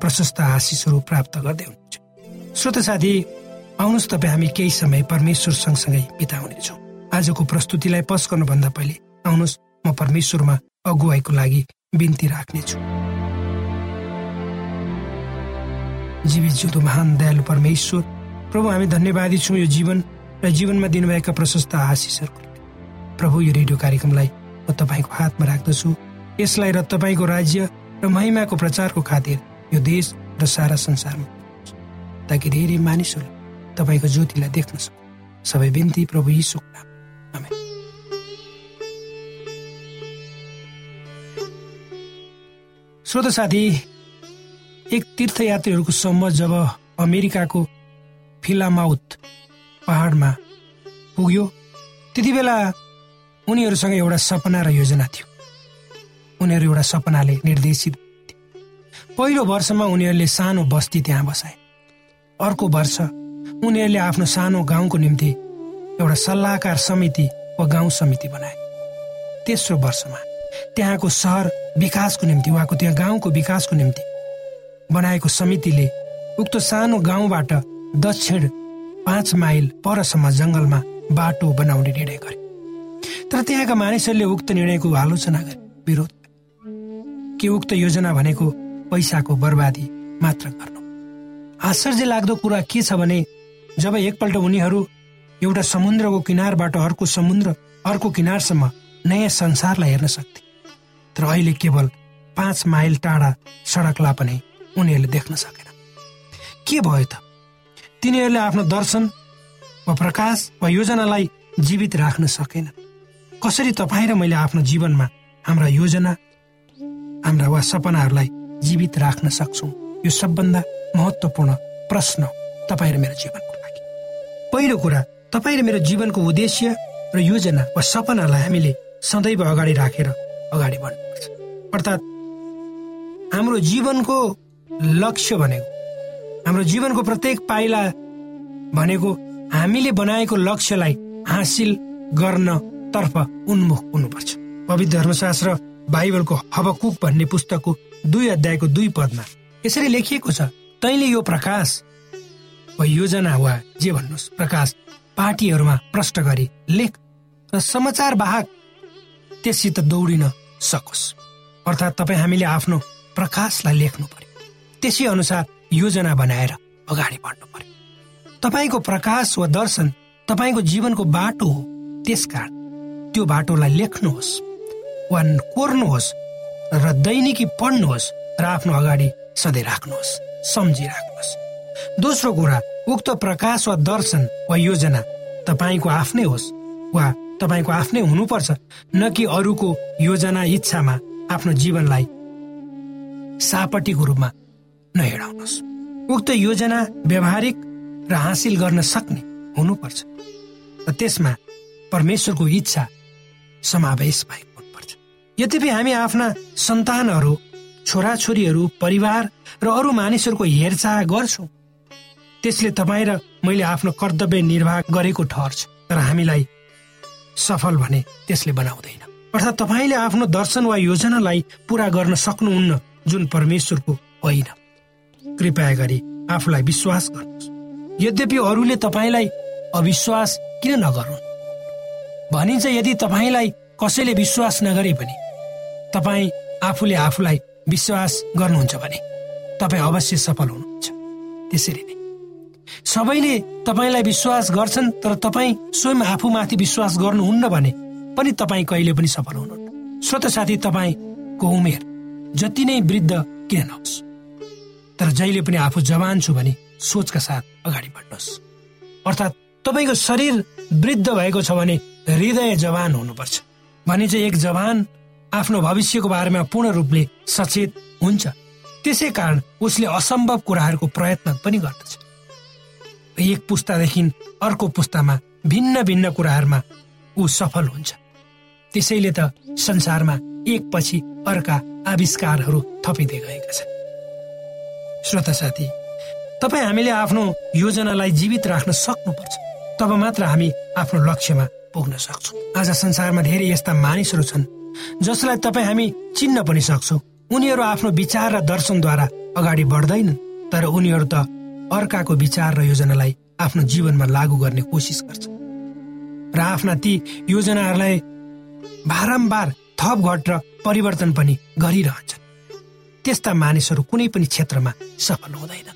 प्रशस्त आशिषहरू प्राप्त गर्दै हुनुहुन्छ। श्रोत साथी आउनुहोस् तपाईँ हामी केही समय परमेश्वर सँगसँगै बिताउनेछौँ आजको प्रस्तुतिलाई पस गर्नुभन्दा पहिले आउनुहोस् म परमेश्वरमा अगुवाईको लागि बिन्ती राख्नेछु जीवित जिउँदो महान दयालु परमेश्वर प्रभु हामी धन्यवादी छौँ यो जीवन र जीवनमा दिनुभएका प्रशस्त आशिषहरूको प्रभु यो रेडियो कार्यक्रमलाई म तपाईँको हातमा राख्दछु। यसलाई र तपाईँको राज्य र महिमाको प्रचारको खातिर यो देश र सारा संसारमा ताकि धेरै मानिसहरू तपाईँको ज्योतिलाई देख्न सक्नु सबै बिन्ती प्रभु यी नाम। श्रोत साथी एक तीर्थयात्रीहरूको समूह जब अमेरिकाको फिलामाउथ पहाडमा पुग्यो त्यति बेला उनीहरूसँग एउटा सपना र योजना थियो। उनीहरू एउटा सपनाले निर्देशित पहिलो वर्षमा उनीहरूले सानो बस्ती त्यहाँ बसाए। अर्को वर्ष उनीहरूले आफ्नो सानो गाउँको निम्ति एउटा सल्लाहकार समिति वा गाउँ समिति बनाए। तेस्रो वर्षमा त्यहाँको सहर विकासको निम्ति उहाँको त्यहाँ गाउँको विकासको निम्ति बनाएको समितिले उक्त सानो गाउँबाट दक्षिण पाँच माइल परसम्म जङ्गलमा बाटो बनाउने निर्णय गरे। तर त्यहाँका मानिसहरूले उक्त निर्णयको आलोचना गरे। विरोध। कि उक्त योजना भनेको पैसाको बर्बादी मात्र गर्नु। आश्चर्य लाग्दो कुरा के छ भने जब एकपल्ट उनीहरू एउटा समुद्रको किनारबाट अर्को समुद्र अर्को किनारसम्म नयाँ संसारलाई हेर्न सक्थे तर अहिले केवल पाँच माइल टाढा सडकलाई पनि उनीहरूले देख्न सकेन। के भयो त? तिनीहरूले आफ्नो दर्शन वा प्रकाश वा योजनालाई जीवित राख्न सकेन। कसरी तपाईँ र मैले आफ्नो जीवनमा हाम्रा योजना हाम्रा वा सपनाहरूलाई जीवित राख्न सक्छौँ। यो सबभन्दा महत्त्वपूर्ण प्रश्न तपाईँ र मेरो जीवनको लागि। पहिलो कुरा तपाईँ र मेरो जीवनको उद्देश्य र योजना वा सपनालाई हामीले सदैव अगाडि राखेर अगाडि बढ्नुपर्छ। अर्थात् हाम्रो जीवनको लक्ष्य भनेको हाम्रो जीवनको प्रत्येक पाइला भनेको हामीले बनाएको लक्ष्यलाई हासिल गर्न तर्फ उन्मुख हुनुपर्छ। पवित्र धर्मशास्त्र बाइबलको हबकुक भन्ने पुस्तकको दुई अध्यायको दुई पदमा यसरी लेखिएको छ तैले यो प्रकाश वा योजना वा जे भन्नुहोस् प्रकाश पार्टीहरूमा प्रष्ट गरी लेख र समाचार वाहक त्यससित दौडिन सकोस्। अर्थात् तपाईँ हामीले आफ्नो प्रकाशलाई लेख्नु पर्यो। त्यसै अनुसार योजना बनाएर अगाडि बढ्नु पर्यो। तपाईँको प्रकाश वा दर्शन तपाईँको जीवनको बाटो हो त्यसकारण त्यो बाटोलाई लेख्नुहोस्। वा कोर्नुहोस् र दैनिकी पढ्नुहोस् र आफ्नो अगाडि सधैँ राख्नुहोस् सम्झिराख्नुहोस्। दोस्रो कुरा उक्त प्रकाश वा दर्शन वा योजना तपाईँको आफ्नै होस् वा तपाईँको आफ्नै हुनुपर्छ न कि अरूको योजना इच्छामा आफ्नो जीवनलाई सापटीको रूपमा नहिडाउनुहोस् उक्त योजना व्यावहारिक र हासिल गर्न सक्ने हुनुपर्छ। र त्यसमा परमेश्वरको इच्छा समावेश भएको यद्यपि हामी आफ्ना सन्तानहरू छोराछोरीहरू परिवार र अरू मानिसहरूको हेरचाह गर्छौँ त्यसले तपाईँ र मैले आफ्नो कर्तव्य निर्वाह गरेको ठहर्छ तर हामीलाई सफल भने त्यसले बनाउँदैन। अर्थात् तपाईँले आफ्नो दर्शन वा योजनालाई पुरा गर्न सक्नुहुन्न जुन परमेश्वरको होइन। कृपया गरी आफूलाई विश्वास गर्नुहोस्। यद्यपि अरूले तपाईँलाई अविश्वास किन नगरून्? भनिन्छ यदि तपाईँलाई कसैले विश्वास नगरे पनि तपाईँ आफूले आफूलाई विश्वास गर्नुहुन्छ भने तपाईँ अवश्य सफल हुनुहुन्छ। त्यसरी नै। सबैले तपाईँलाई विश्वास गर्छन् तर तपाईँ स्वयं आफूमाथि विश्वास गर्नुहुन्न भने पनि तपाईँ कहिले पनि सफल हुनुहुन्न। स्वत साथी तपाईँको उमेर जति नै वृद्ध किन नहोस्। तर जहिले पनि आफू जवान छु भने सोचका साथ अगाडि बढ्नुहोस्। अर्थात् तपाईँको शरीर वृद्ध भएको छ भने हृदय जवान हुनुपर्छ। भने चाहिँ एक जवान आफ्नो भविष्यको बारेमा पूर्ण रूपले सचेत हुन्छ। त्यसै कारण उसले असम्भव कुराहरूको प्रयत्न पनि गर्दछ। एक पुस्तादेखि अर्को पुस्तामा भिन्न भिन्न कुराहरूमा ऊ सफल हुन्छ। त्यसैले त संसारमा एकपछि अर्का आविष्कारहरू थपिँदै गएका छन्। श्रोता साथी तपाईँ हामीले आफ्नो योजनालाई जीवित राख्न सक्नुपर्छ। तब मात्र हामी आफ्नो लक्ष्यमा पुग्न सक्छौँ। आज संसारमा धेरै यस्ता मानिसहरू छन् जसलाई तपाईँ हामी चिन्न पनि सक्छौँ। उनीहरू आफ्नो विचार र दर्शनद्वारा अगाडि बढ्दैनन् तर उनीहरू त अर्काको विचार र योजनालाई आफ्नो जीवनमा लागू गर्ने कोसिस गर्छ। र आफ्ना ती योजनाहरूलाई बारम्बार थप घट र परिवर्तन पनि गरिरहन्छन्। त्यस्ता मानिसहरू कुनै पनि क्षेत्रमा सफल हुँदैन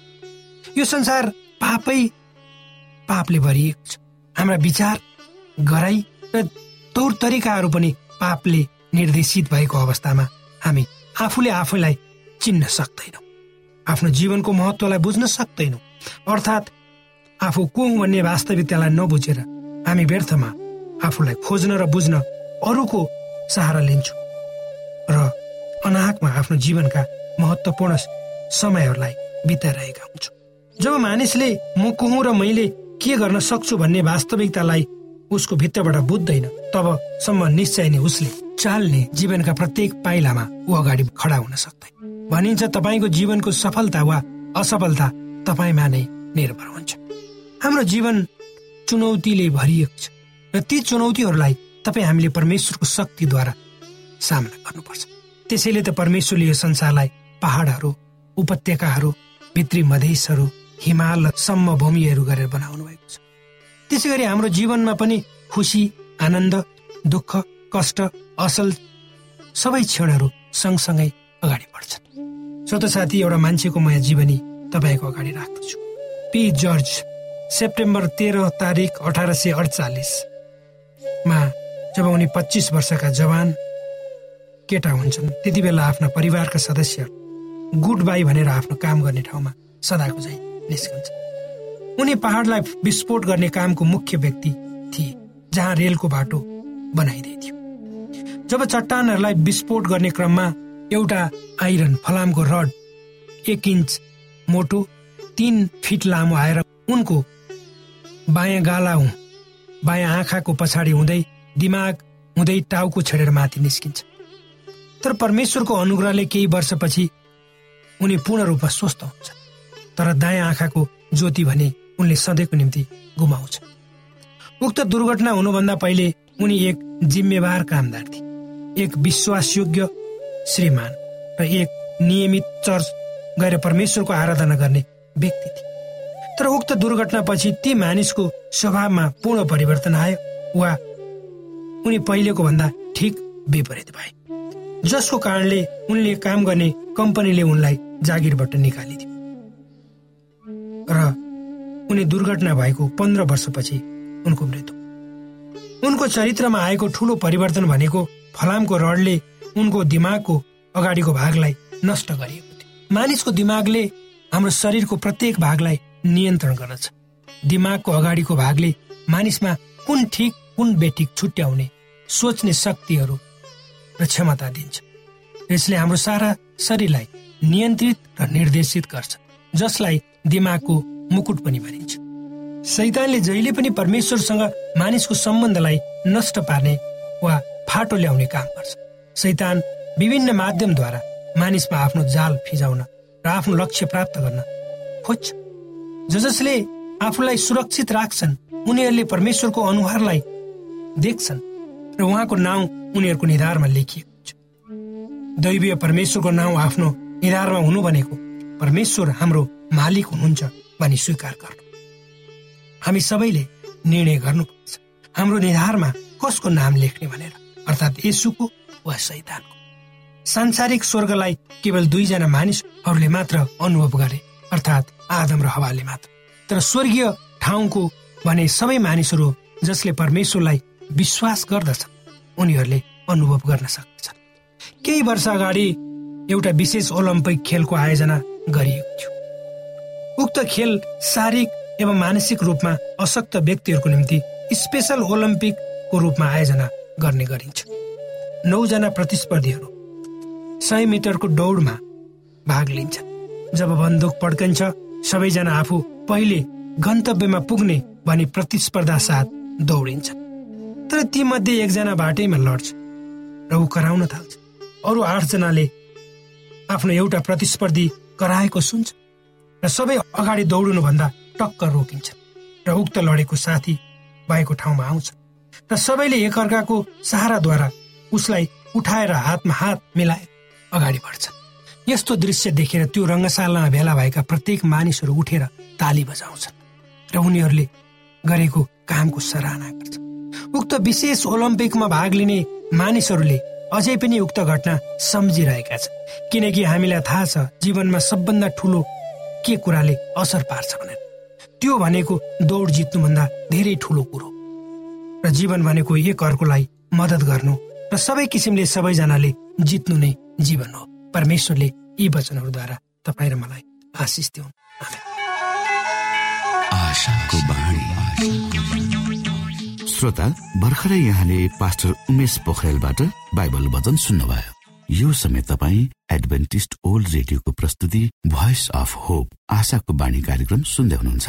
यो संसार पापै पापले भरिएको छ। हाम्रा विचार गराई र तौर तरिकाहरू पनि पापले निर्देशित भएको अवस्थामा हामी आफूले आफूलाई चिन्न सक्दैनौँ। आफ्नो जीवनको महत्वलाई बुझ्न सक्दैनौँ। अर्थात् आफू को भन्ने वास्तविकतालाई नबुझेर हामी व्यर्थमा आफूलाई खोज्न र बुझ्न अरूको सहारा लिन्छौँ र अनाहकमा आफ्नो जीवनका महत्वपूर्ण समयहरूलाई बिताइरहेका हुन्छौँ। जब मानिसले म को हुँ र मैले के गर्न सक्छु भन्ने वास्तविकतालाई उसको भित्रबाट बुझ्दैन तबसम्म निश्चय नै उसले चाल्ने जीवनका प्रत्येक पाइलामा ऊ अगाडि खडा हुन सक्दैन भनिन्छ तपाईँको जीवनको सफलता वा असफलता तपाईँमा नै निर्भर हुन्छ। हाम्रो जीवन चुनौतीले भरिएको छ र ती चुनौतीहरूलाई तपाईँ हामीले परमेश्वरको शक्तिद्वारा सामना गर्नुपर्छ। त्यसैले त परमेश्वरले यो संसारलाई पहाडहरू उपत्यकाहरू भित्री मधेसहरू हिमालसम्म भूमिहरू गरेर बनाउनु भएको छ। त्यसै गरी हाम्रो जीवनमा पनि खुसी आनन्द दुःख कष्ट असल सबै क्षणहरू सँगसँगै अगाडि बढ्छन्। स्वत साथी एउटा मान्छेको म जीवनी तपाईँको अगाडि राख्दछु। पी. जर्ज सेप्टेम्बर तेह्र तारिक अठार सय अडचालिसमा जब उनी पच्चिस वर्षका जवान केटा हुन्छन् त्यति बेला आफ्ना परिवारका सदस्य गुड बाई भनेर आफ्नो काम गर्ने ठाउँमा सदाको चाहिँ निस्कन्छ। उनी पहाडलाई विस्फोट गर्ने कामको मुख्य व्यक्ति थिए जहाँ रेलको बाटो बनाइँदै थियो। जब चट्टानहरूलाई विस्फोट गर्ने क्रममा एउटा आइरन फलामको रड एक इन्च मोटो तिन फिट लामो आएर उनको बायाँ गाला बायाँ आँखाको पछाडि हुँदै दिमाग हुँदै टाउको छेडेर माथि निस्किन्छ। तर परमेश्वरको अनुग्रहले केही वर्षपछि उनी पूर्ण रूपमा स्वस्थ हुन्छ। तर दायाँ आँखाको ज्योति भने उनले सधैँको निम्ति गुमाउँछ। उक्त दुर्घटना हुनुभन्दा पहिले उनी एक जिम्मेवार कामदार थिए। एक विश्वासयोग्य श्रीमान र एक नियमित चर्च गएर परमेश्वरको आराधना गर्ने व्यक्ति थिए। तर उक्त दुर्घटनापछि ती मानिसको स्वभावमा पूर्ण परिवर्तन आयो वा उनी पहिलेको भन्दा ठिक विपरीत भए जसको कारणले उनले काम गर्ने कम्पनीले उनलाई जागिरबाट निकालिदियो। र उनी दुर्घटना भएको पन्ध्र वर्षपछि उनको मृत्यु उनको चरित्रमा आएको ठुलो परिवर्तन भनेको फलामको रडले उनको दिमागको अगाडिको भागलाई नष्ट गरिएको थियो। मानिसको दिमागले हाम्रो शरीरको प्रत्येक भागलाई नियन्त्रण गर्दछ। दिमागको अगाडिको भागले मानिसमा कुन ठिक कुन बेठिक छुट्याउने सोच्ने शक्तिहरू र क्षमता दिन्छ। यसले हाम्रो सारा शरीरलाई नियन्त्रित र निर्देशित गर्छ जसलाई दिमागको मुकुट पनि भनिन्छ। सैतानले जहिले पनि परमेश्वरसँग मानिसको सम्बन्धलाई नष्ट पार्ने वा फाटो ल्याउने काम गर्छ। सैतान विभिन्न माध्यमद्वारा मानिसमा आफ्नो जाल फिजाउन र आफ्नो लक्ष्य प्राप्त गर्न खोज्छ। ज जसले आफूलाई सुरक्षित राख्छन् उनीहरूले परमेश्वरको अनुहारलाई देख्छन् र उहाँको नाउँ उनीहरूको निधारमा लेखिएको हुन्छ। दैवीय परमेश्वरको नाउँ आफ्नो निधारमा हुनु भनेको परमेश्वर हाम्रो मालिक हुनुहुन्छ भनी स्वीकार गर्नु। हामी सबैले निर्णय गर्नुपर्छ। हाम्रो निधारमा कसको नाम लेख्ने भनेर? अर्थात् यसुको वा सैतानको सांसारिक स्वर्गलाई केवल दुईजना मानिसहरूले मात्र अनुभव गरे अर्थात् आदम र हवाले मात्र। तर स्वर्गीय ठाउँको भने सबै मानिसहरू जसले परमेश्वरलाई विश्वास गर्दछ उनीहरूले अनुभव गर्न सक्दछन्। केही वर्ष अगाडि एउटा विशेष ओलम्पिक खेलको आयोजना गरिएको थियो। उक्त खेल शारीरिक एवं मानसिक रूपमा अशक्त व्यक्तिहरूको निम्ति स्पेसल ओलम्पिकको रूपमा आयोजना गर्ने गरिन्छ। नौजना प्रतिस्पर्धीहरू सय मिटरको दौडमा भाग लिन्छ। जब बन्दुक पड्कन्छ सबैजना आफू पहिले गन्तव्यमा पुग्ने भनी प्रतिस्पर्धा साथ दौडिन्छ। तर तीमध्ये एकजना बाटैमा लड्छ र ऊ कराउन थाल्छ। अरू आठजनाले आफ्नो एउटा प्रतिस्पर्धी कराएको सुन्छ र सबै अगाडि दौडनुभन्दा टक्क रोकिन्छ र उक्त लडेको साथी भएको ठाउँमा आउँछ र सबैले एकअर्काको सहाराद्वारा उसलाई उठाएर हातमा हात मिलाए अगाडि बढ्छ यस्तो दृश्य देखेर त्यो रङ्गशालामा भेला भएका प्रत्येक मानिसहरू उठेर ताली बजाउँछन् र उनीहरूले गरेको कामको सराहना गर्छ उक्त विशेष ओलम्पिकमा भाग लिने मानिसहरूले अझै पनि उक्त घटना सम्झिरहेका छन्। किनकि हामीलाई थाहा छ जीवनमा सबभन्दा ठुलो के कुराले असर पार्छ भनेर। त्यो भनेको दौड जित्नुभन्दा धेरै ठुलो कुरो र जीवन भनेको एक अर्कोलाई मद्दत गर्नु र सबै किसिमले सबैजनाले जित्नु नै जीवन हो। परमेश्वरले यी वचनहरूद्वारा तपाईँ र मलाई आशिष दिउन्। श्रोता भर्खरै यहाँले पास्टर उमेश पोखरेलबाट बाइबल वचन सुन्नुभयो। यो समय तपाईँ एडभेन्टिस्ट ओल्ड रेडियोको प्रस्तुति भोइस अफ होप आशाको बाणी कार्यक्रम सुन्दै हुनुहुन्छ।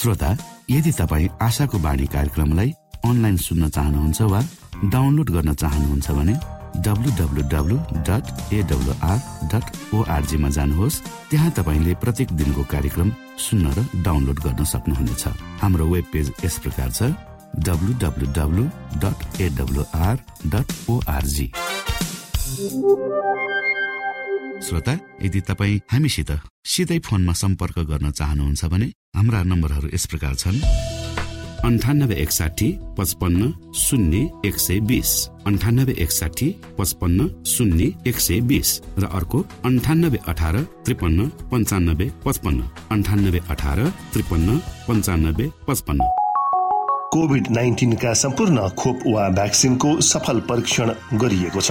श्रोता यदि तपाईँ आशाको बाणी कार्यक्रमलाई अनलाइन सुन्न चाहनुहुन्छ वा डाउनलोड गर्न चाहनुहुन्छ भने ओआरजीमा जानुहोस्। त्यहाँ तपाईँले प्रत्येक दिनको कार्यक्रम सुन्न र डाउनलोड गर्न सक्नुहुनेछ। हाम्रो वेब पेज यस प्रकार छ श्रोता यदि तपाईँ हामीसित सिधै फोनमा सम्पर्क गर्न चाहनुहुन्छ भने हाम्रा नम्बरहरू यस प्रकार छन्। अन्ठानब्बे एकसाठी पचपन्न शून्य एक सय बिस। अन्ठानब्बे एकसाठी पचपन्न शून्य एक सय बिस। र अर्को अन्ठानब्बे अठार त्रिपन्न पन्चानब्बे पचपन्न। अन्ठानब्बे अठार त्रिपन्न पन्चानब्बे पचपन्न। कोभिड नाइन्टिनका सम्पूर्ण खोप वा भ्याक्सिनको सफल परीक्षण गरिएको छ।